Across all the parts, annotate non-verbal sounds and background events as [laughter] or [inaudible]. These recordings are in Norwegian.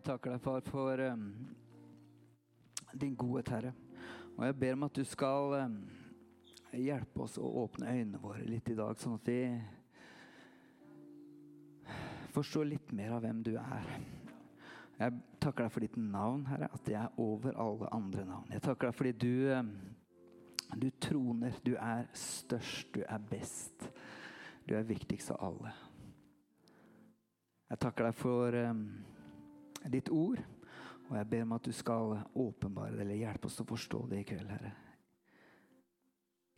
Jeg takker deg, far, for um, din godhet, Herre. Og jeg ber om at du skal um, hjelpe oss å åpne øynene våre litt i dag, sånn at vi forstår litt mer av hvem du er. Jeg takker deg for ditt navn, Herre, at det er over alle andre navn. Jeg takker deg fordi du, um, du troner. Du er størst, du er best. Du er viktigst av alle. Jeg takker deg for ditt ord. Og jeg ber om at du skal åpenbare det, eller hjelpe oss å forstå det i kveld, Herre.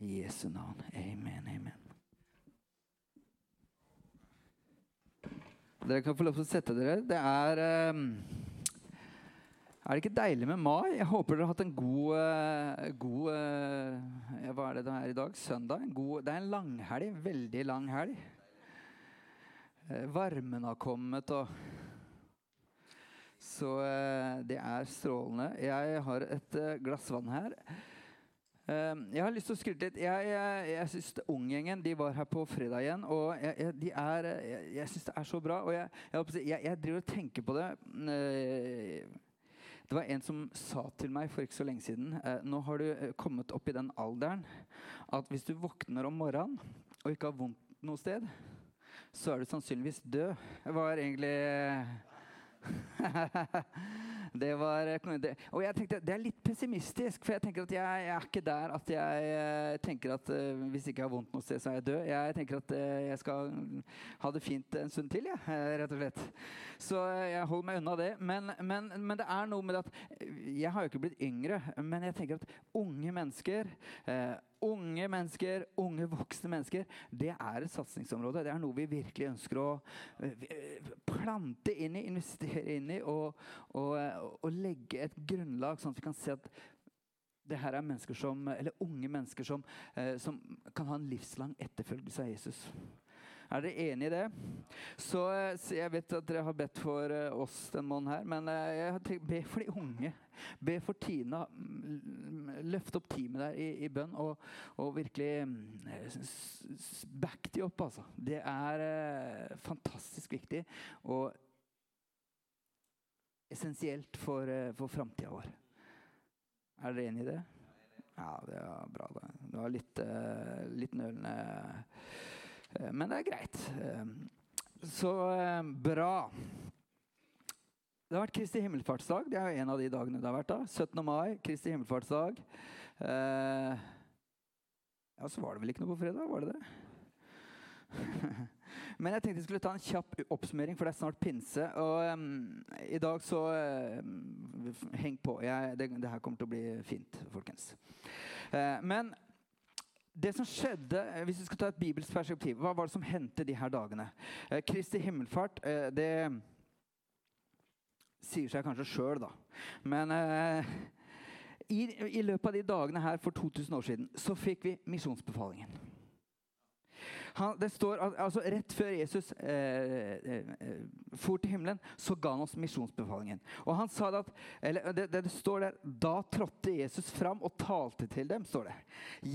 I Jesu navn. Amen, amen. Dere kan få lov til å sette dere. Det er um, Er det ikke deilig med mai? Jeg håper dere har hatt en god, uh, god uh, Hva er det det er i dag? Søndag? God, det er en langhelg. Veldig lang helg. Uh, varmen har kommet og så eh, det er strålende. Jeg har et eh, glass vann her. Eh, jeg har lyst til å skryte litt. Jeg, jeg, jeg syns Unggjengen de var her på fredag igjen. Og jeg, jeg de er, jeg, jeg syns det er så bra. Og jeg, driver og tenker på det. Det var en som sa til meg for ikke så lenge siden Nå har du kommet opp i den alderen at hvis du våkner om morgenen og ikke har vondt noe sted, så er du sannsynligvis død. Det var egentlig [laughs] det var det, Og jeg tenkte det er litt pessimistisk, for jeg tenker at jeg, jeg er ikke der at jeg, jeg tenker at uh, hvis ikke jeg har vondt noe sted, så er jeg død. Jeg tenker at uh, jeg skal ha det fint en stund til, jeg, rett og slett. Så jeg holder meg unna det. Men, men, men, det er noe med at Jeg har jo ikke blitt yngre, men jeg tenker at unge mennesker uh, unge mennesker, unge voksne mennesker, det er et satsingsområde. Det er noe vi virkelig ønsker å eh, plante inn i, investere inn i og, og, og legge et grunnlag, sånn at vi kan se at det her er mennesker som, eller unge mennesker som, eh, som kan ha en livslang etterfølgelse av Jesus. Er dere enig i det? Så, eh, så, Jeg vet at dere har bedt for uh, oss den måneden her, men uh, jeg tenkt, be for de unge. Be for Tina. Løft opp teamet der i, i bønn og, og virkelig uh, back de opp, altså. Det er fantastisk viktig og essensielt for, for framtida vår. Er dere enig i det? Ja, det var bra. Det, det var litt, litt nølende Eh, men det er greit. Eh, så eh, bra. Det har vært Kristi himmelfartsdag. Det er jo en av de dagene det har vært. da. 17. mai, Kristi himmelfartsdag. ja, så var det vel ikke noe på fredag? Var det det? [laughs] Men jeg tenkte jeg skulle ta en kjapp oppsummering, for det er snart pinse. Og um, i dag så uh, Heng på. Jeg, det, det, her kommer til å bli fint, folkens. Uh, men det som skjedde, eh, Hvis vi skal ta et bibelsk perspektiv, hva var det som hendte de her dagene? Eh, Kristi himmelfart eh, det sier seg kanskje sjøl, da. Men eh, i, i, løpet av de dagene her for 2000 år siden så fikk vi misjonsbefalingen. Han, det står, altså Rett før Jesus eh, eh, for til himmelen, så ga han oss misjonsbefalingen. Og han sa at, eller det, det, står der, Da trådte Jesus fram og talte til dem. står det.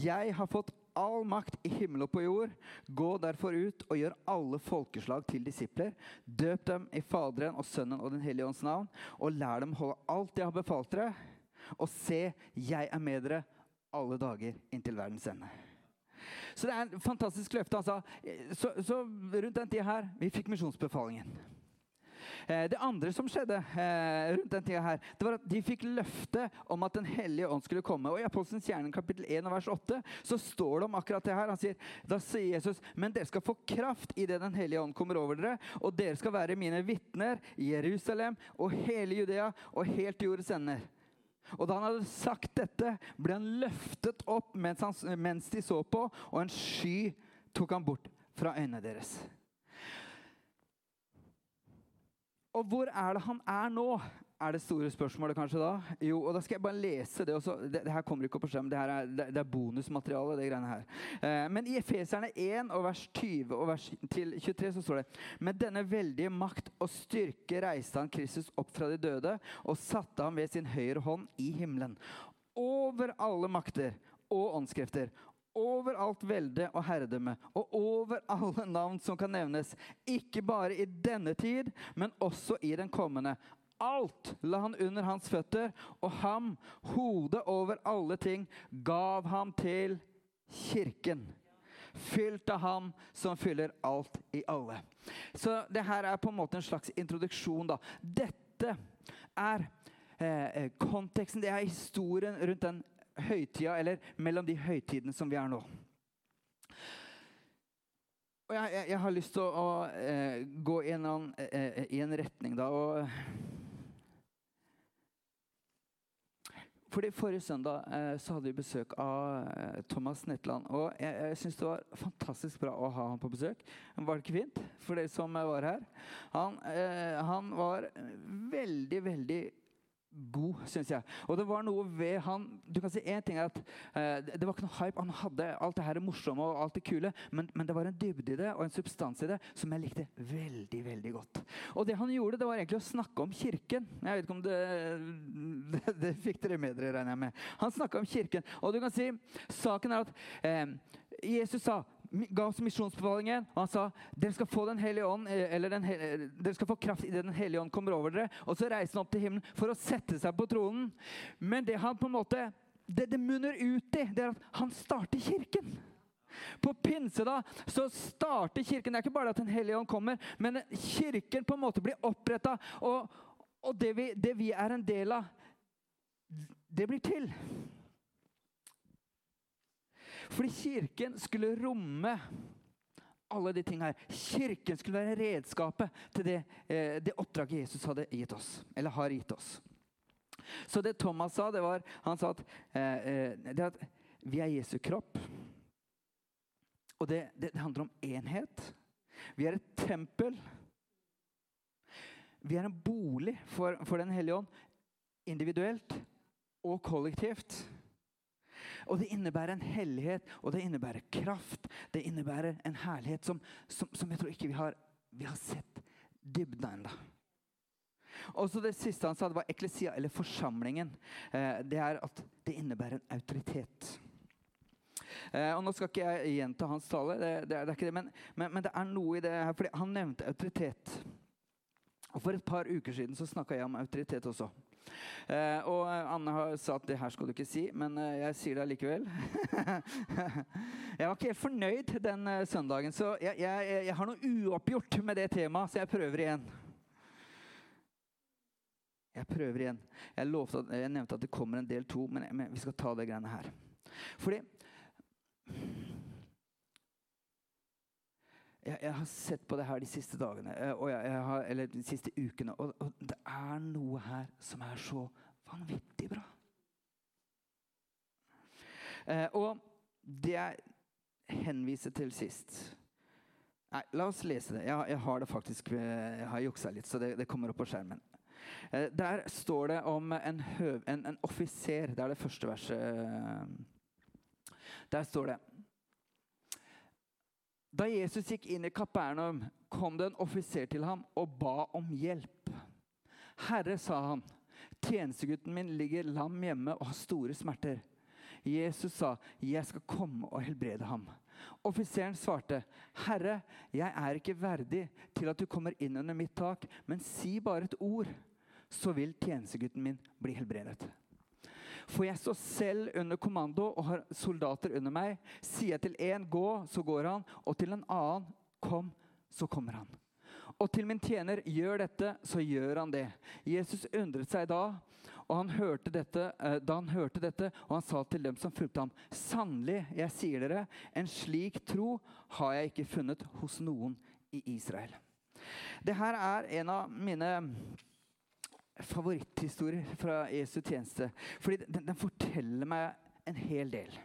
Jeg har fått all makt i himmel og på jord. Gå derfor ut og gjør alle folkeslag til disipler. Døp dem i Faderen og Sønnen og Den hellige ånds navn, og lær dem holde alt jeg har befalt dere. Og se, jeg er med dere alle dager inntil verdens ende. Så det er en fantastisk løfte. Altså. Så, så, rundt den tida her vi fikk misjonsbefalingen. Eh, det andre som skjedde eh, rundt den tida her, det var at de fikk løfte om at Den hellige ånd skulle komme. Og I Apostelens gjerning kapittel 1 og vers 8 så står det om akkurat det her. Han sier, Da sier Jesus men dere skal få kraft idet Den hellige ånd kommer over dere, og dere skal være mine vitner i Jerusalem og hele Judea og helt til jordens ender. Og da han hadde sagt dette, ble han løftet opp mens, han, mens de så på, og en sky tok han bort fra øynene deres. Og hvor er det han er nå? Er det store spørsmålet kanskje da? Jo, og da skal jeg bare lese det også. Det, det her kommer ikke opp på skjerm. Det, er, det, det er bonusmateriale. det greiene her. Eh, men i Efeserne 1 og vers 20 og vers til 23 så står det Med denne veldige makt og styrke reiste han Kristus opp fra de døde og satte ham ved sin høyre hånd i himmelen. Over alle makter og åndskrefter over alt velde og herredømme og over alle navn som kan nevnes, ikke bare i denne tid, men også i den kommende. Alt la han under hans føtter, og ham, hodet over alle ting, gav ham til kirken. Fylt av ham som fyller alt i alle. Så det her er på en måte en slags introduksjon. da. Dette er eh, eh konteksten, det er historien rundt den høytida, eller mellom de høytidene som vi er nå. Og jeg, jeg, jeg har lyst til å, å eh, gå i en, annen, eh, i en retning, da. og Fordi Forrige søndag eh, så hadde vi besøk av eh, Thomas Netland. Og jeg, jeg syns det var fantastisk bra å ha han på besøk. Var det ikke fint for dere som var her? Han, eh, han var veldig, veldig god, syns jeg. Og det var noe ved han Du kan si én ting er at eh, Det var ikke noe hype. Han hadde alt det her morsomme og alt det kule, men, men, det var en dybde i det og en substans i det som jeg likte veldig veldig godt. Og det han gjorde, det var egentlig å snakke om kirken. Jeg vet ikke om det [laughs] Det, det fikk dere med dere, regner jeg med. Han snakka om kirken. Og du kan si saken er at eh, Jesus sa ga oss misjonsbefalingen, og han sa dere skal få den hellige ånd, eh, eller den, dere skal få kraft idet Den hellige ånd kommer over dere. Og så reiser han opp til himmelen for å sette seg på tronen. Men det han på en måte, det, det munner ut i, det er at han starter kirken. På pinse da, så starter kirken. Det er ikke bare at Den hellige ånd kommer, men kirken på en måte blir oppretta. Og, og det, vi, det vi er en del av, det blir til. Fordi kirken skulle romme alle de tingene her. Kirken skulle være redskapet til det, eh, det, oppdraget Jesus hadde gitt oss, eller har gitt oss. Så det Thomas sa, det var Han sa at, eh, eh at vi er Jesu kropp. Og det, det, det handler om enhet. Vi er et tempel. Vi er en bolig for, for Den hellige ånd, individuelt og kollektivt. Og det innebærer en hellighet, og det innebærer kraft. Det innebærer en herlighet som, som, som jeg tror ikke vi har, vi har sett dybden ennå. Og så Det siste han sa, det var eklesia, eller forsamlingen. Eh, det er at det innebærer en autoritet. Eh, og Nå skal ikke jeg gjenta hans tale, det, det, det er, ikke det, men, men, men, det er noe i det her. fordi Han nevnte autoritet. Og For et par uker siden så snakka jeg om autoritet også. Eh, og Anne har sagt at det her skal du ikke si, men eh, jeg sier det likevel. [laughs] jeg var ikke helt fornøyd den eh, søndagen, så jeg, jeg, jeg har noe uoppgjort med det temaet, så jeg prøver igjen. Jeg prøver igjen. Jeg, at, jeg nevnte at det kommer en del to, men, men vi skal ta det greiene her. Fordi jeg, jeg, har sett på det her de siste dagene, og jeg, har, eller de siste ukene, og, og, det er noe her som er så vanvittig bra. Eh, og det jeg henviser til sist Nei, la oss lese det. Jeg, jeg har det faktisk, eh, jeg har juksa litt, så det, det, kommer opp på skjermen. Eh, der står det om en, høv, en, en offiser. Det er det første verset. Der står det da Jesus gikk inn i Kapernaum, kom det en offiser til ham og ba om hjelp. Herre, sa han, tjenestegutten min ligger lam hjemme og har store smerter. Jesus sa, 'Jeg skal komme og helbrede ham.' Offiseren svarte, 'Herre, jeg er ikke verdig til at du kommer inn under mitt tak,' 'men si bare et ord, så vil tjenestegutten min bli helbredet.' For jeg står selv under kommando og har soldater under meg. Sier jeg til én 'gå', så går han. Og til en annen 'kom', så kommer han. Og til min tjener 'gjør dette', så gjør han det. Jesus undret seg da, og han hørte dette, eh, da han hørte dette, og han sa til dem som fulgte ham, 'Sannelig, jeg sier dere, en slik tro har jeg ikke funnet hos noen i Israel'. Det her er en av mine favoritthistorier fra Jesu tjeneste. Fordi den, den, forteller meg en hel del.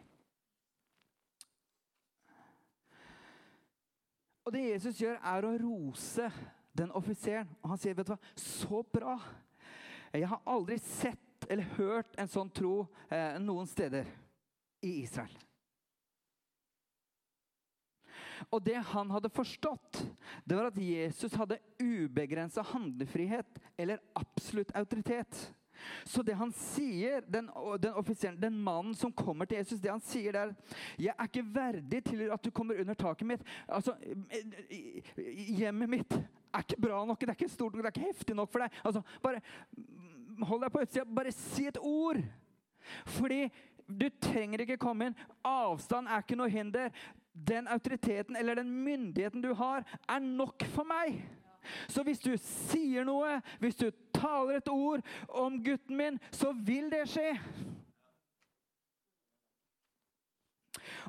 Og det Jesus gjør, er å rose den offiseren. Og han sier, 'Vet du hva, så bra! Jeg har aldri sett eller hørt en sånn tro eh, noen steder i Israel.' Og det han hadde forstått, det var at Jesus hadde ubegrensa handlefrihet eller absolutt autoritet. Så det han sier, den, den den mannen som kommer til Jesus, det han sier der 'Jeg er ikke verdig til at du kommer under taket mitt.' Altså, Hjemmet mitt er ikke bra nok, det er ikke stort nok, det er ikke heftig nok for deg. Altså, bare hold deg på utsida. Bare si et ord. Fordi du trenger ikke komme inn. Avstand er ikke noe hinder. Den autoriteten eller den myndigheten du har, er nok for meg. Så hvis du sier noe, hvis du taler et ord om gutten min, så vil det skje.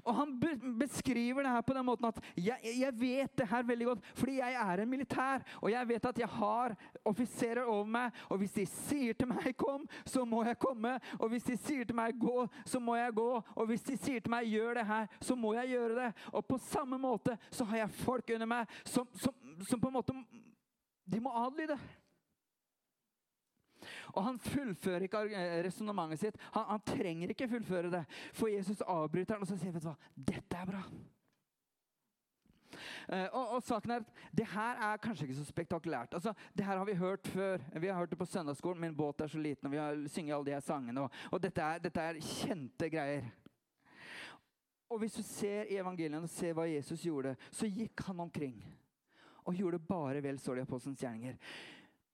Og Han beskriver det her på den måten at jeg, jeg, vet det her veldig godt, fordi jeg er en militær. Og jeg vet at jeg har offiserer over meg. Og hvis de sier til meg 'kom', så må jeg komme. Og hvis de sier til meg 'gå', så må jeg gå. Og hvis de sier til meg 'gjør det her', så må jeg gjøre det. Og på samme måte så har jeg folk under meg som, som, som på en måte De må adlyde. Og han fullfører ikke resonnementet sitt. Han, han, trenger ikke fullføre det. For Jesus avbryter han og så sier vet du hva, dette er bra. Uh, og, og, saken er at Det her er kanskje ikke så spektakulært. Altså, det her har vi hørt før. Vi har hørt det på søndagsskolen. 'Min båt er så liten', og vi har synger alle de her sangene. Og, og dette, er, dette, er, kjente greier. Og hvis du ser i evangeliene og ser hva Jesus gjorde, så gikk han omkring og gjorde bare vel, står det i Apostelens gjerninger.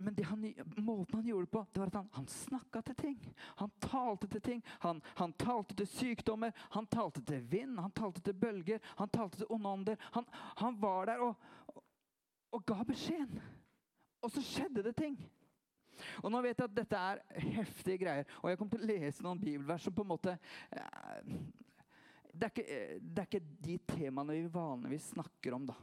Men han, måten han gjorde det på, det var at han, han snakka til ting. Han talte til ting. Han, han, talte til sykdommer, han talte til vind, han talte til bølger, han talte til onde ånder. Han, han, var der og, og, og ga beskjeden. Og så skjedde det ting. Og nå vet jeg at dette er heftige greier, og jeg kommer til å lese noen bibelvers som på en måte eh, det er, ikke, det er, ikke, de temaene vi vanligvis snakker om, da.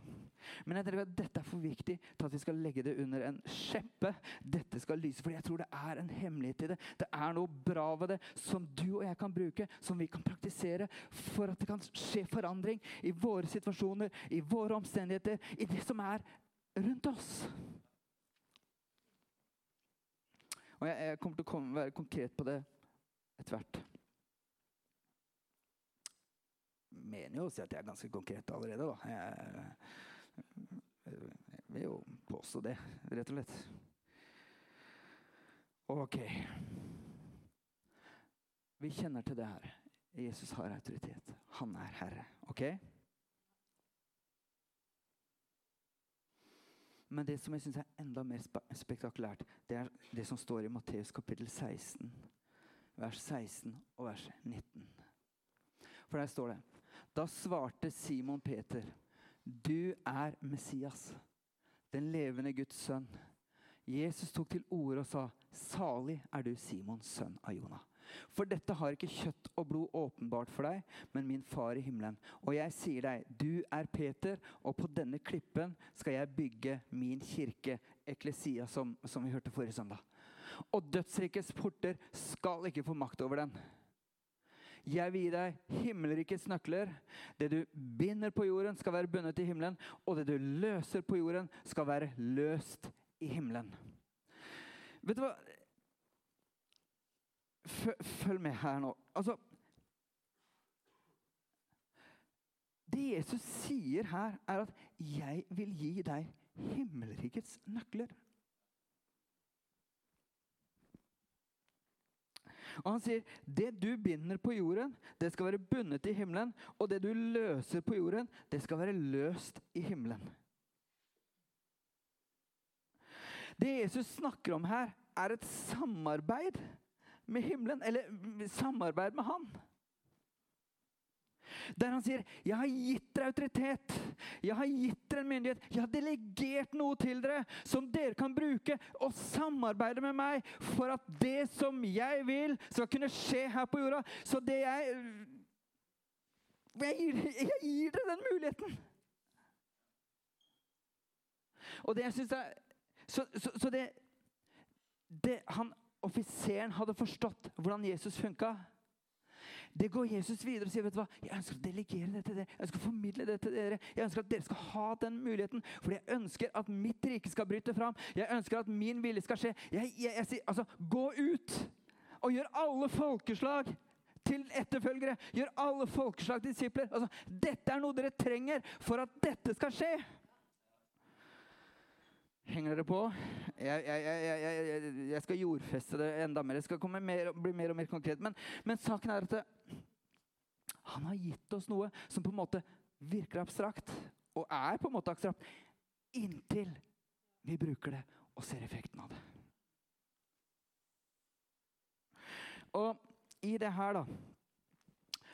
Men jeg tenker at dette er for viktig til at vi skal legge det under en skjeppe. Dette skal lyse, for jeg tror det er en hemmelighet i det. Det er noe bra ved det som du og jeg kan bruke, som vi kan praktisere for at det kan skje forandring i våre situasjoner, i våre omstendigheter, i det som er rundt oss. Og jeg, jeg kommer til å komme, være konkret på det etter hvert. Mener jo å si at jeg er ganske konkret allerede, da. Jeg, jeg vil jo påstå det, rett og slett. Ok. Vi kjenner til det her. Jesus har autoritet. Han er herre. Ok? Men det som jeg syns er enda mer spektakulært, det er det som står i Matteus kapittel 16, vers 16 og vers 19. For der står det da svarte Simon Peter, 'Du er Messias, den levende Guds sønn.' Jesus tok til orde og sa, 'Salig er du, Simons sønn av Jonah.' For dette har ikke kjøtt og blod åpenbart for deg, men min far i himmelen. Og jeg sier deg, du er Peter, og på denne klippen skal jeg bygge min kirke, eklesia, som, som vi hørte forrige søndag. Og dødsrikets porter skal ikke få makt over den. Jeg vil gi deg himmelrikets nøkler. Det du binder på jorden, skal være bundet i himmelen. Og det du løser på jorden, skal være løst i himmelen. Vet du hva? Følg med her nå. Altså Det Jesus sier her, er at 'jeg vil gi deg himmelrikets nøkler'. Og han sier det du binder på jorden, det skal være bundet i himmelen. Og det du løser på jorden, det skal være løst i himmelen. Det Jesus snakker om her, er et samarbeid med himmelen. Eller samarbeid med Han. Der han sier, 'Jeg har gitt dere autoritet. Jeg har gitt dere en myndighet. Jeg har delegert noe til dere som dere kan bruke og samarbeide med meg for at det som jeg vil, skal kunne skje her på jorda.' Så det jeg Jeg gir, jeg gir dere den muligheten. Og det jeg syns er Så, så, så det, det han Offiseren hadde forstått hvordan Jesus funka. Det går Jesus videre og sier vet du hva, jeg ønsker å delegere det til dere. Jeg ønsker å formidle det til dere. Jeg ønsker at dere skal ha den muligheten. Fordi jeg ønsker at mitt rike skal bryte fram. Jeg ønsker at min vilje skal skje. Jeg, jeg, jeg sier altså, gå ut og gjør alle folkeslag til etterfølgere. Gjør alle folkeslag disipler. Altså, dette er noe dere trenger for at dette skal skje. Henger dere på? Jeg, jeg, jeg, jeg, skal jordfeste det enda mer. Jeg skal mer, bli mer og mer konkret. Men, men, saken er at det, han har gitt oss noe som på en måte virker abstrakt, og er på en måte abstrakt, inntil Vi bruker det og ser effekten av det. Og i det her, da,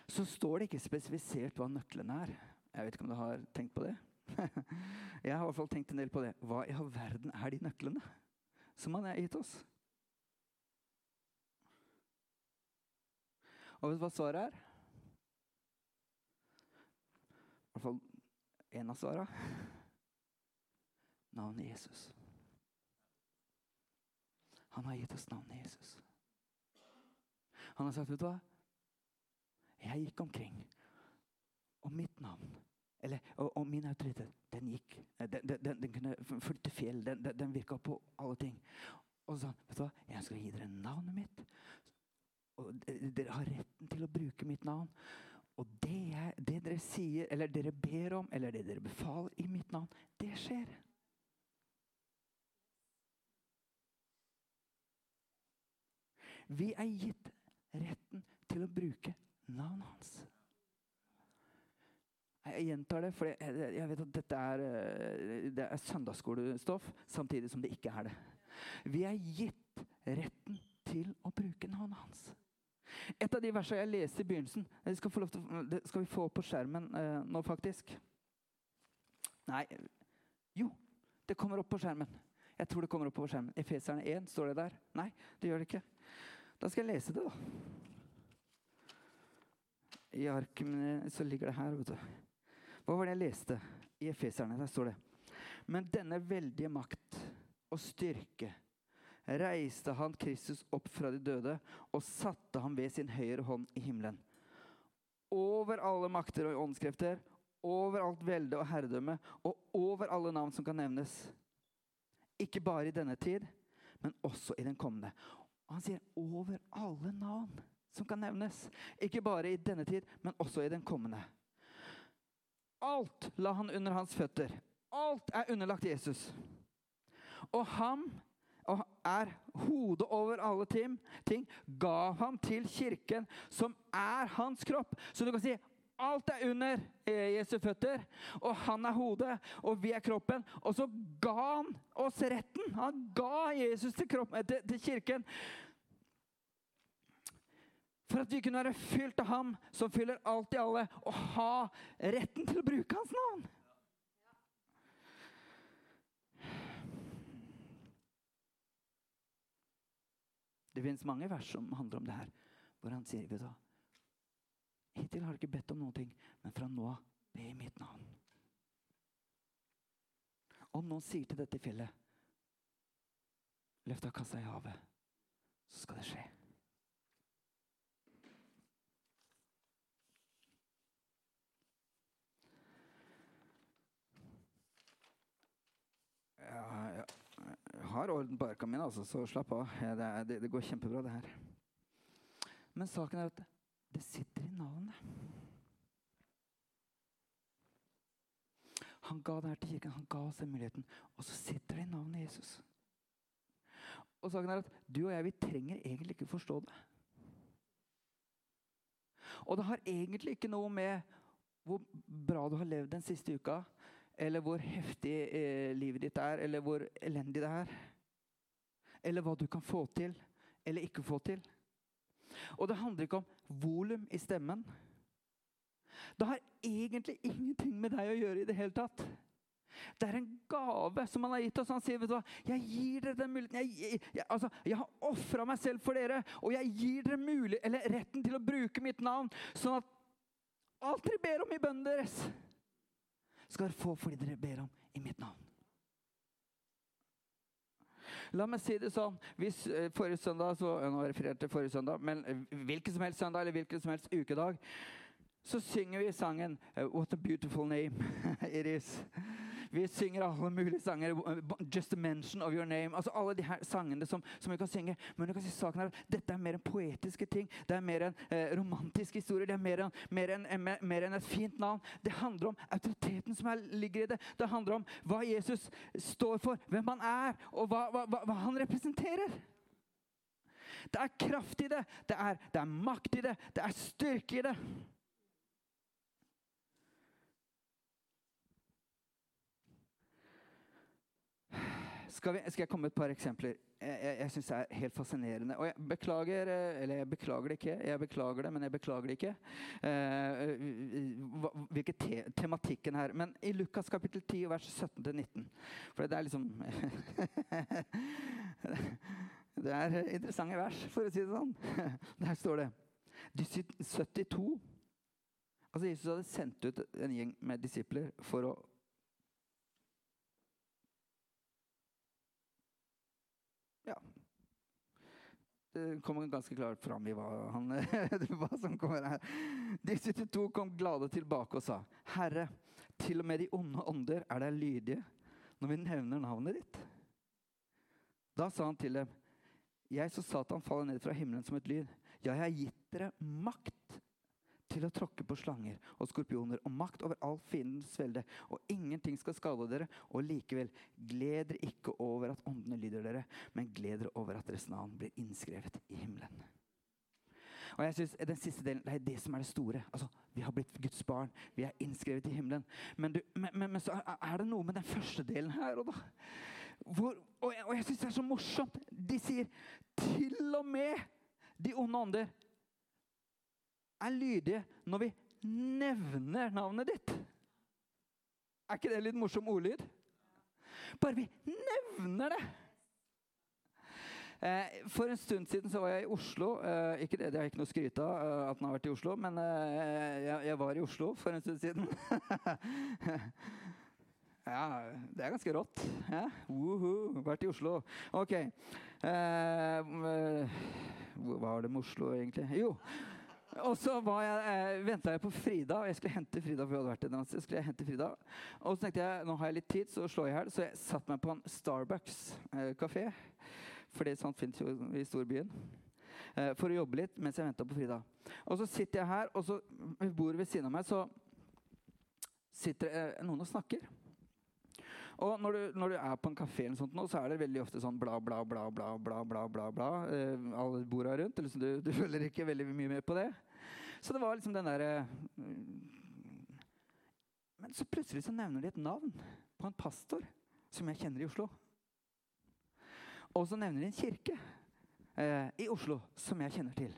så står det ikke spesifisert hva nøklene er. Jeg vet ikke om du har tenkt på det? [laughs] Jeg har i hvert fall tenkt en del på det. Hva i all verden er de nøklene som han har gitt oss? Og vet du hva svaret er? I hvert fall en av svarene. [laughs] Navnet Jesus. Han har gitt oss navnet Jesus. Han har sagt, vet du hva? Jeg gikk omkring, og mitt navn eller, og, og, min autoritet, den gikk. Den, den, den kunne flytte fjell. Den, den, den virka på alle ting. Og så vet du hva, jeg skal gi dere navnet mitt. Og dere har retten til å bruke mitt navn. Og det, jeg, det dere sier, eller dere ber om, eller det dere befaler i mitt navn, det skjer. Vi er gitt retten til å bruke navnet hans. Jeg gjentar det, for jeg vet at dette er, eh, det er søndagsskolestoff, samtidig som det ikke er det. Vi er gitt retten til å bruke navnet hans. Et av de versene jeg leste i begynnelsen, det skal, til, det skal vi få opp på skjermen eh, nå, faktisk. Nei Jo, det kommer opp på skjermen. Jeg tror det kommer opp på skjermen. Efeserne 1, står det der? Nei, det gjør det ikke. Da skal jeg lese det, da. I arket så ligger det her. vet du. Hva var det jeg leste i Efeserne? Der står det Men denne veldige makt og styrke reiste han Kristus opp fra de døde og satte ham ved sin høyre hånd i himmelen. Over alle makter og åndskrefter, over alt velde og herredømme og over alle navn som kan nevnes. Ikke bare i denne tid, men også i den kommende. Og han sier over alle navn som kan nevnes. Ikke bare i denne tid, men også i den kommende. Alt la han under hans føtter. Alt er underlagt Jesus. Og han og er hodet over alle ting, ting, gav han til kirken, som er hans kropp. Så du kan si alt er under Jesu føtter, og han er hodet, og vi er kroppen. Og så ga han oss retten. Han ga Jesus til, kroppen, til, til kirken for at vi kunne være fylt av ham som fyller alt i alle, og ha retten til å bruke hans navn. Det fins mange vers som handler om det her, hvor han sier vet du, Hittil har du ikke bedt om noen ting, men fra nå av be i mitt navn. Om noen sier til dette fjellet Løft av kassa i havet, så skal det skje. Har orden på arkene mine, altså, så slapp av. Det, det, det, går kjempebra, det her. Men saken er at det sitter i navnet. Han ga det her til kirken, han ga oss den muligheten. Og så sitter det i navnet Jesus. Og saken er at du og jeg, vi trenger egentlig ikke forstå det. Og det har egentlig ikke noe med hvor bra du har levd den siste uka, eller hvor heftig eh, livet ditt er, eller hvor elendig det er. Eller hva du kan få til eller ikke få til. Og det handler ikke om volum i stemmen. Det har egentlig ingenting med deg å gjøre i det hele tatt. Det er en gave som han har gitt oss. Han sier, vet du hva, 'Jeg gir dere den muligheten. Jeg, jeg, altså, jeg har ofra meg selv for dere, og jeg gir dere mulig, eller retten til å bruke mitt navn, sånn at alt dere ber om i bønnen deres, skal dere få fordi dere ber om i mitt navn. La meg si det sånn. Hvis, eh, forrige søndag, så, nå refererte jeg forrige søndag, men eh, hvilken som helst søndag eller hvilken som helst ukedag, så synger vi sangen eh, 'What a beautiful name [laughs] it is'. Vi synger alle mulige sanger. 'Just a mention of your name'. Altså Alle de her sangene som, som vi kan synge. Men du kan si saken er at dette er mer enn poetiske ting. Det er mer enn eh, romantiske historier. Det er mer enn, mer, enn, mer, enn, et fint navn. Det handler om autoriteten som er, ligger i det. Det handler om hva Jesus står for, hvem han er, og hva, hva, hva han representerer. Det er kraft i det. Det er, det er makt i det. Det er styrke i det. Skal, vi, skal, jeg komme med et par eksempler? Jeg, jeg, jeg syns det er helt fascinerende. Og jeg beklager eh, Eller jeg beklager det ikke. Jeg beklager det, men jeg beklager det ikke. Uh, hvilken te tematikken her. Men i Lukas kapittel 10 vers 17-19 For det er liksom [laughs] Det er interessante vers, for å si det sånn. [laughs] Der står det De 72 Altså Jesus hadde sendt ut en gjeng med disipler for å Ja. Det kommer ganske klart fram i hva, han, [laughs] hva som kommer her. De 72 kom glade tilbake og sa, 'Herre, til og med de onde ånder er deg lydige når vi nevner navnet ditt.' Da sa han til dem, 'Jeg så Satan falle ned fra himmelen som et lyd.' 'Ja, jeg har gitt dere makt til å tråkke på slanger og skorpioner og makt over all fiendens velde, og ingenting skal skade dere. Og likevel, gled dere ikke over at åndene lyder dere, men gled dere over at deres navn blir innskrevet i himmelen. Og jeg synes den siste delen, Det er det som er det store. Altså, Vi har blitt Guds barn. Vi er innskrevet i himmelen. Men, du, men, men, men så er det noe med den første delen her Og. Hvor, og jeg, og jeg syns det er så morsomt. De sier til og med de onde ånder er lydige når vi nevner navnet ditt. Er ikke det litt morsom ordlyd? Bare vi nevner det. Eh, for en stund siden så var jeg i Oslo. Eh, ikke det, det er ikke noe å skryte av eh, at den har vært i Oslo, men jeg, var i Oslo for en stund siden. [laughs] ja, det er ganske rått. Ja? Woohoo, vært i Oslo. Ok. hva var det med Oslo, egentlig? Jo. Og så eh, venta jeg på Frida, og jeg skulle hente Frida. for jeg hadde vært i dans. skulle jeg hente Frida. Og så tenkte jeg nå har jeg litt tid, så slår jeg her. Så jeg satte meg på en Starbucks-kafé. Eh, for det sånt fins jo i storbyen. Eh, for å jobbe litt mens jeg venta på Frida. Og så sitter jeg her, og så bordet ved siden av meg så sitter eh, noen og snakker. Og når du, når du, er på en kafé, eller sånt nå, så er det veldig ofte sånn bla, bla, bla, bla, bla, bla, bla, bla. Eh, alle borda rundt. Liksom du, du, følger ikke veldig mye med på det. Så det var liksom den derre uh, Men så plutselig så nevner de et navn på en pastor som jeg kjenner i Oslo. Og så nevner de en kirke eh, i Oslo som jeg kjenner til.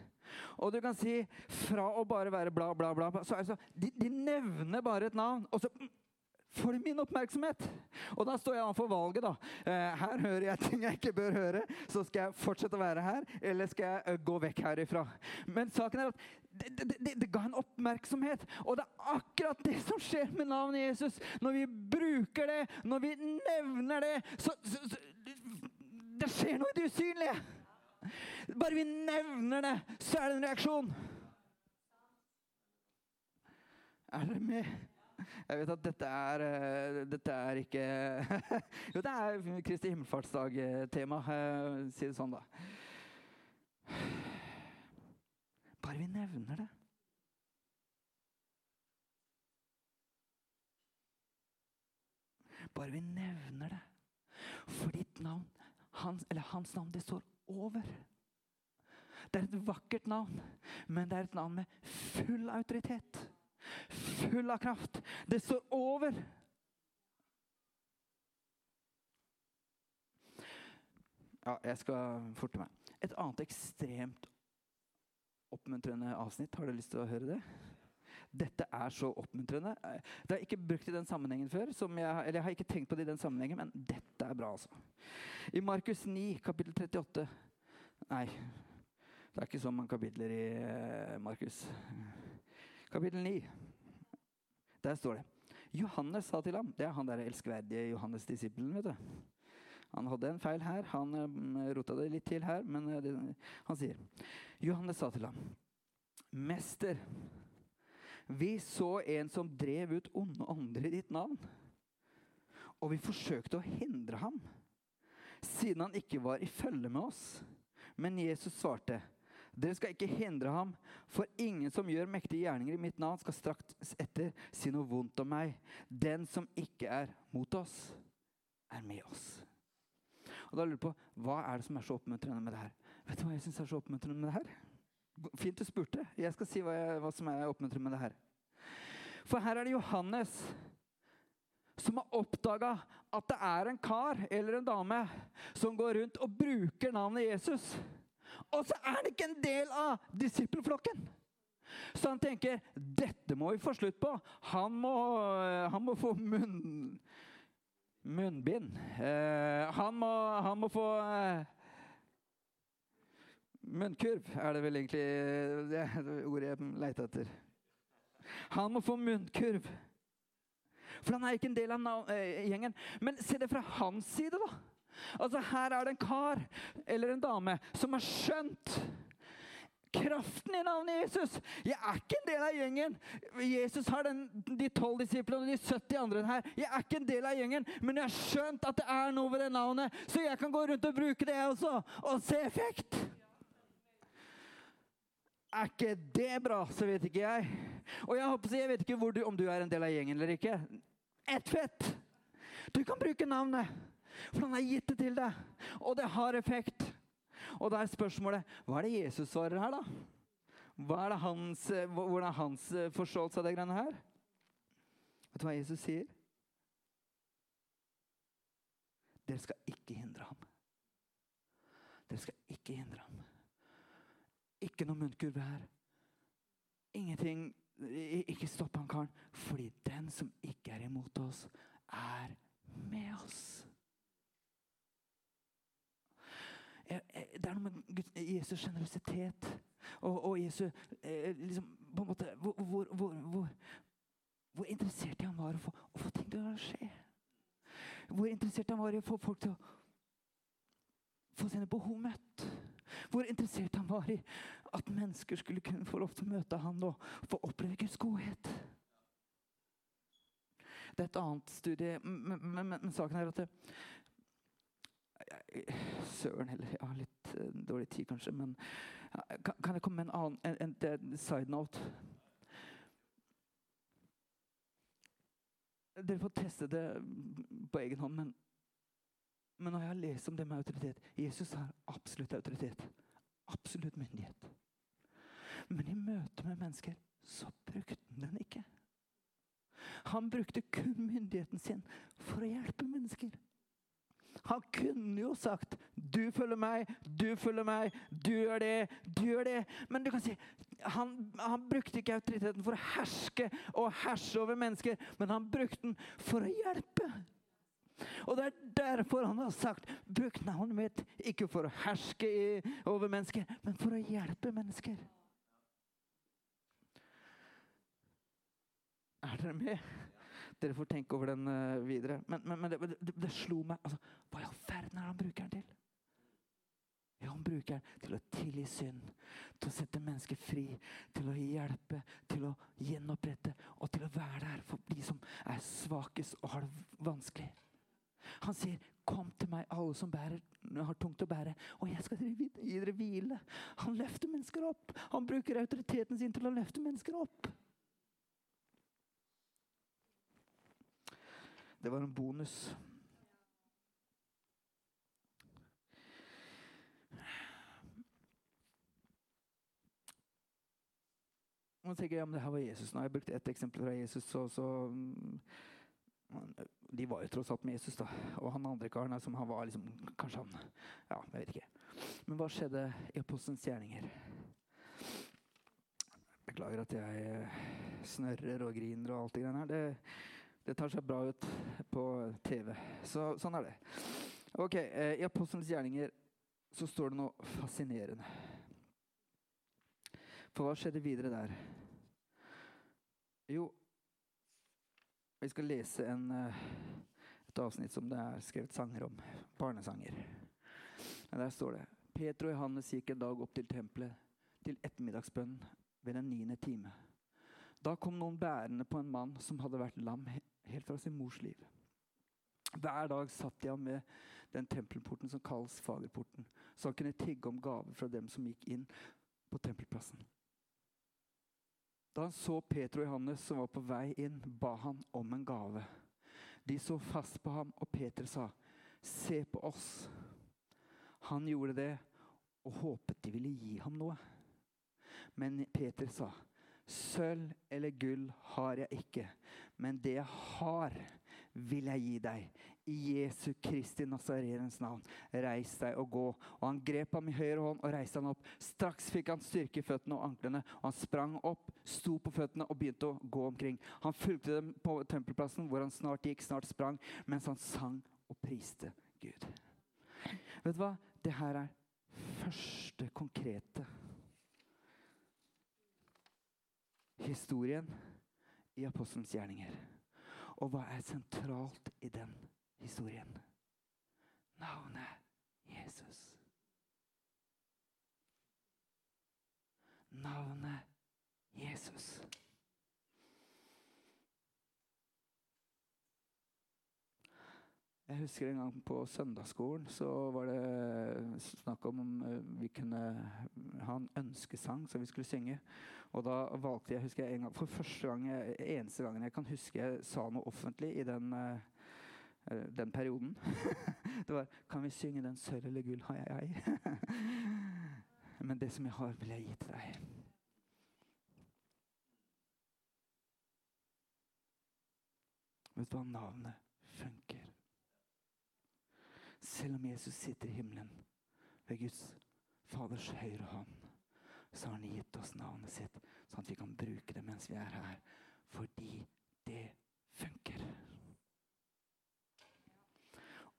Og du kan si fra å bare være bla, bla, bla, så altså, de, de nevner bare et navn. og så de min oppmerksomhet. Og da står jeg overfor valget. da. Eh, her hører jeg ting jeg ikke bør høre. Så skal jeg fortsette å være her, eller skal jeg uh, gå vekk herifra? Men saken er at det, det, det, det, ga en oppmerksomhet. Og det er akkurat det som skjer med navnet Jesus. Når vi bruker det, når vi nevner det, så, så, så Det skjer noe i det usynlige. Bare vi nevner det, så er det en reaksjon. Er dere med? Jeg vet at dette er, uh, dette er ikke [laughs] Jo, det er Kristi himmelfartsdag-tema. Uh, si det sånn, da. Bare vi nevner det. Bare vi nevner det. For ditt navn, hans, eller hans navn, det står over. Det er et vakkert navn, men det er et navn med full autoritet full av kraft. Det står over. Ja, jeg skal forte meg. Et annet ekstremt oppmuntrende avsnitt. Har du lyst til å høre det? Dette er så oppmuntrende. Det har jeg ikke brukt i den sammenhengen før. Jeg, eller jeg har ikke tenkt på det i den sammenhengen, men dette er bra, altså. I Markus 9, kapittel 38 Nei, det er ikke så mange kapitler i eh, Markus. Kapittel 9. Der står det Johannes sa til ham Det er han der elskverdige Johannes-disippelen. vet du. Han hadde en feil her. Han um, rota det litt til her, men uh, det, han sier Johannes sa til ham, 'Mester, vi så en som drev ut onde ånder i ditt navn.' 'Og vi forsøkte å hindre ham, siden han ikke var i følge med oss.' Men Jesus svarte, dere skal ikke hindre ham, for ingen som gjør mektige gjerninger i mitt navn, skal straks etter si noe vondt om meg. Den som ikke er mot oss, er med oss. Og da lurer jeg på, Hva er det som er så oppmuntrende med det her? Vet du hva jeg syns er så oppmuntrende med det her? Fint du spurte. Jeg skal si hva, jeg, hva som er oppmuntrende med det her. For her er det Johannes som har oppdaga at det er en kar eller en dame som går rundt og bruker navnet Jesus. Og så er han ikke en del av disippelflokken. Så han tenker dette må vi få slutt på. Han må, han må få munn, munnbind. Eh, han, må, han, må, få eh, Munnkurv er det vel egentlig det, det ordet jeg leter etter. Han må få munnkurv. For han er ikke en del av eh, gjengen. Men se det fra hans side, da. Altså Her er det en kar eller en dame som har skjønt kraften i navnet Jesus. Jeg er ikke en del av gjengen. Jesus har den, de tolv disiplene og de 70 andre her. Jeg er ikke en del av gjengen, men jeg har skjønt at det er noe ved det navnet, så jeg kan gå rundt og bruke det også, og se effekt. Er ikke det bra, så vet ikke jeg. Og jeg, håper, jeg vet ikke du, om du er en del av gjengen eller ikke. Ett fett! Du kan bruke navnet, for han har gitt det til deg. Og det har effekt. Og da er spørsmålet hva er det Jesus svarer her, da? Hva er hans, hvordan er hans forståelse av det greiene her? Vet du hva Jesus sier? Dere skal ikke hindre ham. Dere skal ikke hindre ham. Ikke noe munnkurv her. Ingenting Ikke stopp han karen. Fordi den som ikke er imot oss, er med oss. Det er noe med Jesus' sjenerøsitet og, og Jesu eh, liksom, på en måte, hvor, hvor, hvor, hvor, interessert han var i å få, å få ting til å skje. Hvor interessert han var i å få folk til å få sine behov møtt. Hvor interessert han var i at mennesker skulle kunne få lov til å møte han og få oppleve Guds godhet. Det er et annet studie, men, men, men saken er at det, Søren heller. Jeg har litt uh, dårlig tid, kanskje. Men kan, kan, jeg komme med en annen en, en, side note? Dere får teste det på egen hånd, men men når jeg har lest om det med autoritet Jesus har absolutt autoritet. Absolutt myndighet. Men i møte med mennesker så brukte han den ikke. Han brukte kun myndigheten sin for å hjelpe mennesker. Han kunne jo sagt 'Du følger meg, du følger meg, du gjør det, du gjør det'. Men du kan si han, han brukte ikke autoriteten for å herske og herse over mennesker, men han brukte den for å hjelpe. Og det er derfor han har sagt bruk navnet mitt ikke for å herske over mennesker, men for å hjelpe mennesker. Er dere med? Dere får tenke over den uh, videre. Men, men, men det, det, det, slo meg altså, Hva i all verden er han bruker den til? Ja, han bruker den til å tilgi synd, til å sette mennesker fri, til å hjelpe, til å gjenopprette og til å være der for de som er svakest og har det vanskelig. Han sier, 'Kom til meg, alle som bærer, har tungt å bære, og jeg skal gi dere hvile.' Han løfter mennesker opp. Han bruker autoriteten sin til å løfte mennesker opp. Det var en bonus. Man tenker ja, men det her var Jesus. Nå har jeg brukt ett eksempel fra Jesus. så, så de var jo tross alt med Jesus, da. Og han andre karen som han var liksom Kanskje han Ja, jeg vet ikke. Men hva skjedde i apostelens gjerninger? Beklager at jeg eh, snørrer og griner og alt det greiene her. Det, det, tar seg bra ut på TV. Så, sånn er det. Ok, eh, I apostelens gjerninger så står det noe fascinerende. For hva skjedde videre der? Jo, vi skal lese en, eh, et avsnitt som det er skrevet sanger om. Barnesanger. Men der står det Petro og Johannes gikk en dag opp til tempelet til ettermiddagsbønn ved den niende time. Da kom noen bærende på en mann som hadde vært lam helt fra sin mors liv. Hver dag satt de ham ved den tempelporten som kalles Fagerporten, så han kunne tigge om gaver fra dem som gikk inn på tempelplassen. Da han så Peter og Johannes som var på vei inn, ba han om en gave. De så fast på ham, og Peter sa, 'Se på oss.' Han gjorde det og håpet de ville gi ham noe. Men Peter sa, 'Sølv eller gull har jeg ikke, men det jeg har, vil jeg gi deg. I Jesu Kristi Nazareens navn, reis deg og gå. Og han grep ham i høyre hånd og reiste han opp. Straks fikk han styrke i føttene og anklene. Og han sprang opp, sto på føttene og begynte å gå omkring. Han fulgte dem på tempelplassen, hvor han snart gikk, snart sprang, mens han sang og priste Gud. Vet du hva? Det her er første konkrete historien i apostelens gjerninger. Og hva er sentralt i den historien? Navnet Jesus. Navnet Jesus. Jeg husker en gang på søndagsskolen så var det snakk om om vi kunne ha en ønskesang som vi skulle synge. Og da valgte jeg, husker jeg en gang, For første gang, eneste gangen jeg kan huske jeg sa noe offentlig i den, den perioden. [laughs] det var Kan vi synge den 'Sølv eller gull har jeg'? Men det som jeg har, vil jeg gi til deg. Vet du hva? Navnet funker. Selv om Jesus sitter i himmelen ved Guds Faders høyre hånd, så har han gitt oss navnet sitt, sånn at vi kan bruke det mens vi er her. Fordi det funker.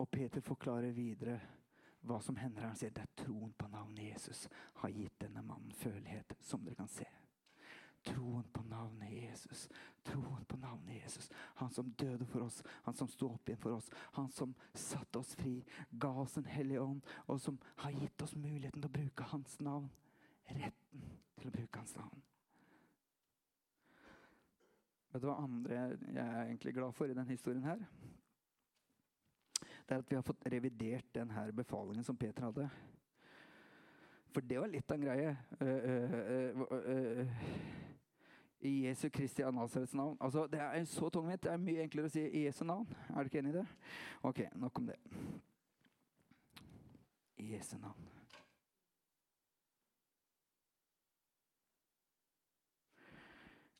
Og Peter forklarer videre hva som hender. Han sier det er troen på navnet Jesus har gitt denne mannen følelighet, som dere kan se. Troen på navnet Jesus. Troen på navnet Jesus. Han som døde for oss, han som sto opp igjen for oss. Han som satte oss fri, ga oss en hellig ånd, og som har gitt oss muligheten til å bruke hans navn. Retten til å bruke hans navn. Vet du hva andre jeg er egentlig glad for i denne historien her? Det er at vi har fått revidert denne befalingen som Peter hadde. For det var litt av en greie. Uh, uh, uh, I Jesu Kristi av Nasarets navn. Altså, det er så tungvint. Det er mye enklere å si i Jesu navn. Er du ikke enig i det? Ok, nok om det. I Jesu navn.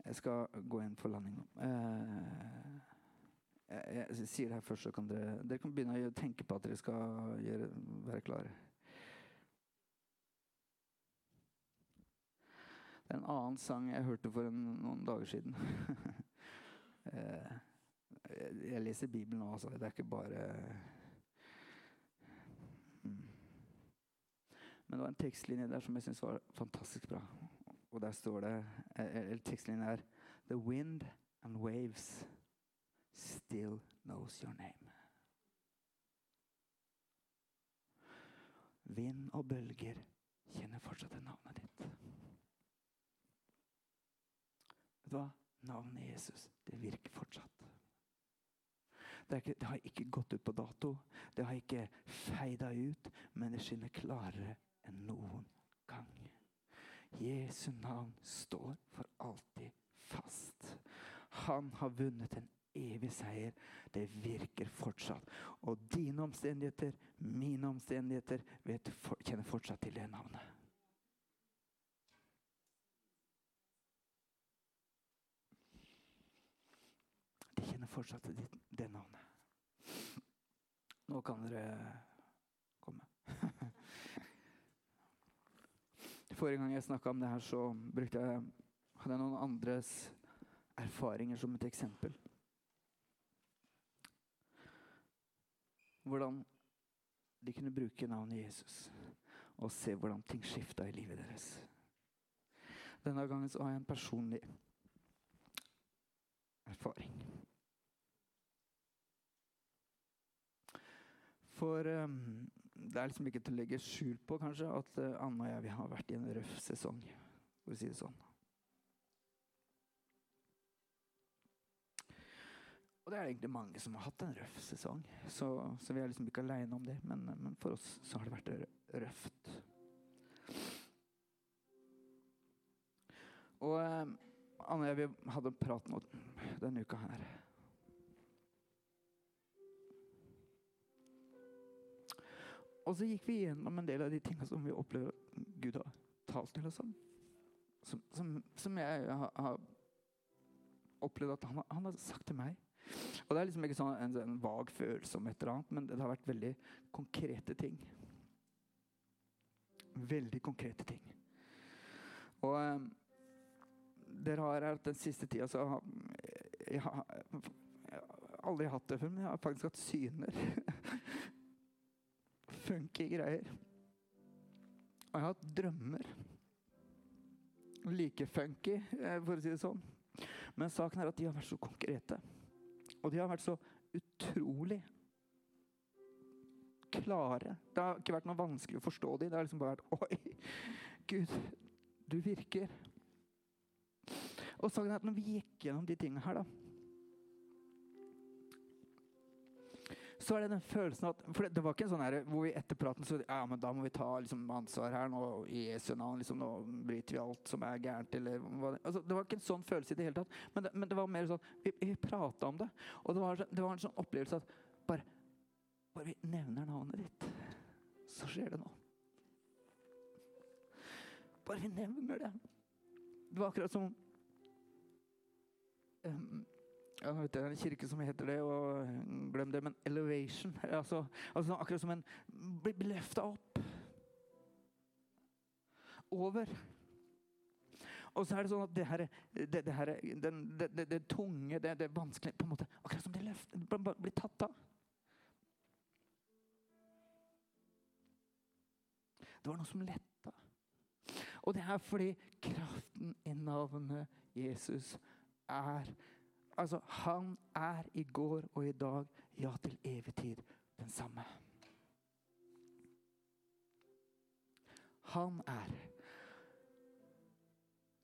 Jeg skal gå inn for landing nå. Jeg, jeg, sier det her først, så kan dere, dere kan begynne å tenke på at dere skal gjøre, være klare. Det er en annen sang jeg hørte for en, noen dager siden. [laughs] jeg leser Bibelen nå, altså. Det er ikke bare mm. Men det var en tekstlinje der som jeg syns var fantastisk bra. Og der står det eller Tekstlinjen er The wind and waves still knows your name. Vind og bølger kjenner fortsatt navnet ditt. Vet du hva? Navnet Jesus, det virker fortsatt. Det, ikke, det, har ikke gått ut på dato. Det har ikke feida ut, men det skinner klarere enn noen gang. Jesu navn står for alltid fast. Han har vunnet en evig seier. Det virker fortsatt. Og dine omstendigheter, mine omstendigheter, vet, kjenner fortsatt til det navnet. Det, det navnet. Nå kan dere komme. [laughs] Forrige gang jeg snakka om det her, så brukte jeg, hadde jeg noen andres erfaringer som et eksempel. hvordan de kunne bruke navnet Jesus og se hvordan ting skifta i livet deres. Denne gangen så har jeg en personlig erfaring. For um, det er liksom ikke til å legge skjul på kanskje at uh, Anne og jeg vi har vært i en røff sesong, for å si det sånn. Og det er egentlig mange som har hatt en røff sesong, så, så vi er liksom ikke aleine om det. Men, men, for oss så har det vært røft. Og um, Anne og jeg vi hadde prat nå denne uka her. Og så gikk vi gjennom en del av de tingene som vi opplever at Gud har talt til oss om. Som, som, som jeg har, har opplevd at han, han har sagt til meg Og det er liksom ikke sånn en, en vag følelse om et eller annet, men det har vært veldig konkrete ting. Veldig konkrete ting. Og um, dere har her den siste tida så har jeg, jeg har aldri hatt det før, men jeg har faktisk hatt syner. [laughs] Funky greier. Og jeg har hatt drømmer. Like funky, eh, for å si det sånn. Men saken er at de har vært så konkrete. Og de har vært så utrolig klare. Det har ikke vært noe vanskelig å forstå dem. Det har liksom bare vært Oi, Gud, du virker. Og saken er at når vi gikk gjennom de tingene her, da så er det den følelsen at For det, det var ikke en sånn her hvor vi etter praten så Ja, men da må vi ta liksom, ansvar her nå i Jesu navn. Liksom, nå bryter vi alt som er gærent, eller hva det altså, Det var ikke en sånn følelse i det hele tatt. Men det, men det var mer sånn Vi, vi prata om det. Og det var, det var en sånn opplevelse at bare, bare vi nevner navnet ditt, så skjer det noe. Bare vi nevner det. Det var akkurat som um, ja, vet er en kirke som heter det, og glem det, men elevation. [laughs] Altså, altså akkurat som en blir løfta opp. Over. Og så er det sånn at det her, det, det her den, det, det, det, tunge, det, det vanskelige på en måte, Akkurat som det løft, blir tatt av. Det var noe som letta. Og det er fordi kraften i navnet Jesus er Altså, han er i går og i dag, ja, til evig tid, den samme. Han er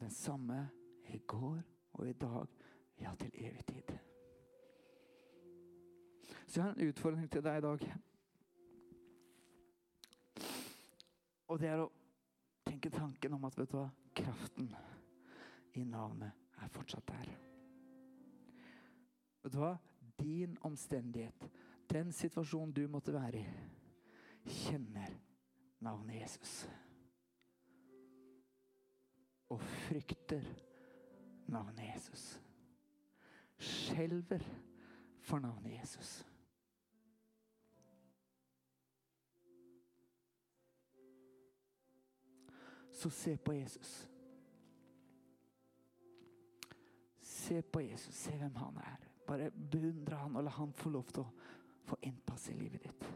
den samme i går og i dag, ja, til evig tid. Så jeg har en utfordring til deg i dag. Og det er å tenke tanken om at vet du hva, kraften i navnet er fortsatt der. Vet du hva? Din omstendighet, den situasjonen du måtte være i, kjenner navnet Jesus. Og frykter navnet Jesus. Skjelver for navnet Jesus. Så se på Jesus. Se på Jesus, se hvem han er. Bare beundre han og la han få lov til å få innpass i livet ditt.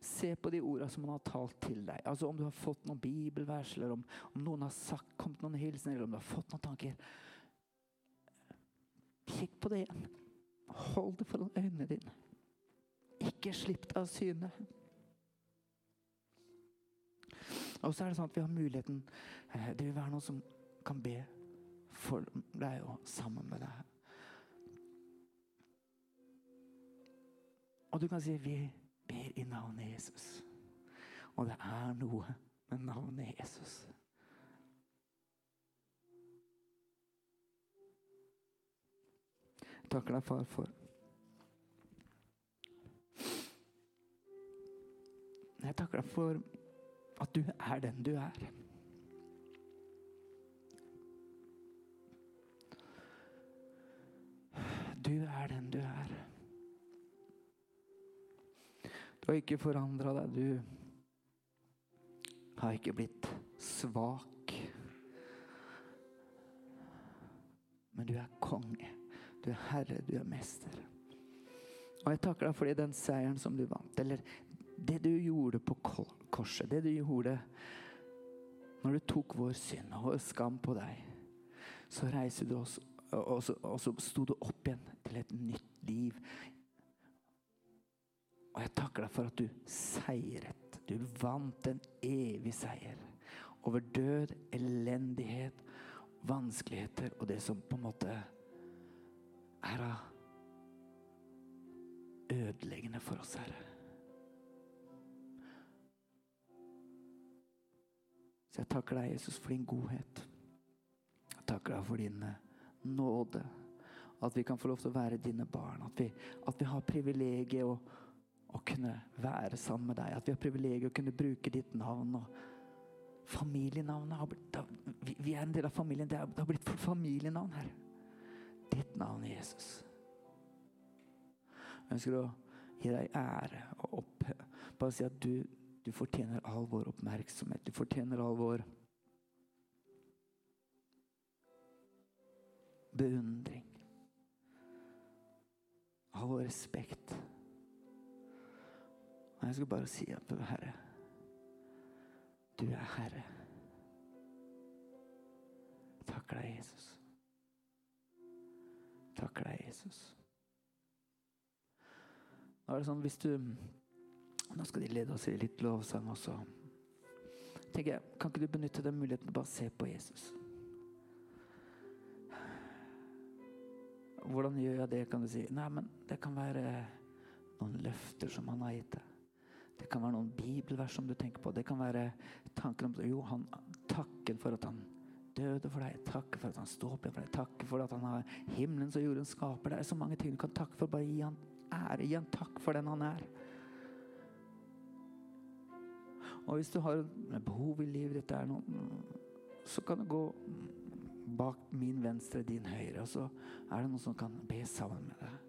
Se på de ordene som han har talt til deg. Altså Om du har fått noen bibelvers, eller om, om noen har sagt, kommet noen hilsener, eller om du har fått noen tanker. Kikk på det igjen. Hold det foran øynene dine. Ikke slipp det av syne. Og så er det sånn at vi har muligheten eh, Det vil være noen som kan be for deg og sammen med deg. Og du kan si vi ber i navnet Jesus. Og det er noe med navnet Jesus. Jeg takker deg, far, for Jeg takker deg for at du er den du er. Du er den du er. Du har ikke forandra deg. Du har ikke blitt svak. Men du er konge. Du er herre, du er mester. Og jeg takker deg for den seieren som du vant. Eller det du gjorde på korset. Det du gjorde når du tok vår synd og skam på deg. Så reiser du oss og så, og så sto du opp igjen til et nytt liv. Og jeg takker deg for at du seiret. Du vant en evig seier over død, elendighet, vanskeligheter og det som på en måte er av ødeleggende for oss, Herre. Så jeg takker deg, Jesus, for din godhet. Jeg takker deg for din nåde. At vi kan få lov til å være dine barn. At vi, at vi har privilegiet å, å, kunne være sammen med deg. At vi har privilegiet å kunne bruke ditt navn. og Familienavnet har blitt, vi, er en del av familien. Det har, blitt familienavn her. ditt navn, Jesus. Jeg ønsker å gi deg ære og opphøy. Bare si at du, du fortjener all vår oppmerksomhet. Du fortjener all vår beundring. All respekt. Og jeg skal bare si at Herre, du er Herre. Takk deg, Jesus. Takk deg, Jesus. Nå er det sånn, hvis du Nå skal de lede oss i litt lovsang også. tenker jeg, Kan ikke du benytte den muligheten til bare se på Jesus? Hvordan gjør jeg det, kan du si? Nei, men Det kan være noen løfter som han har gitt deg. Det kan være noen bibelvers som du tenker på. Det kan være tanken om Jo, han takker for at han døde for deg. Takker for at han står opp igjen for deg. Takker for at han har himmelen som jorden skaper. Det er så mange ting du kan takke for. Bare gi han ære. Gi han takk for den han er. Og hvis du har behov i livet ditt, så kan du gå bak min venstre, din høyre. Og så er det noen som kan be sammen med deg.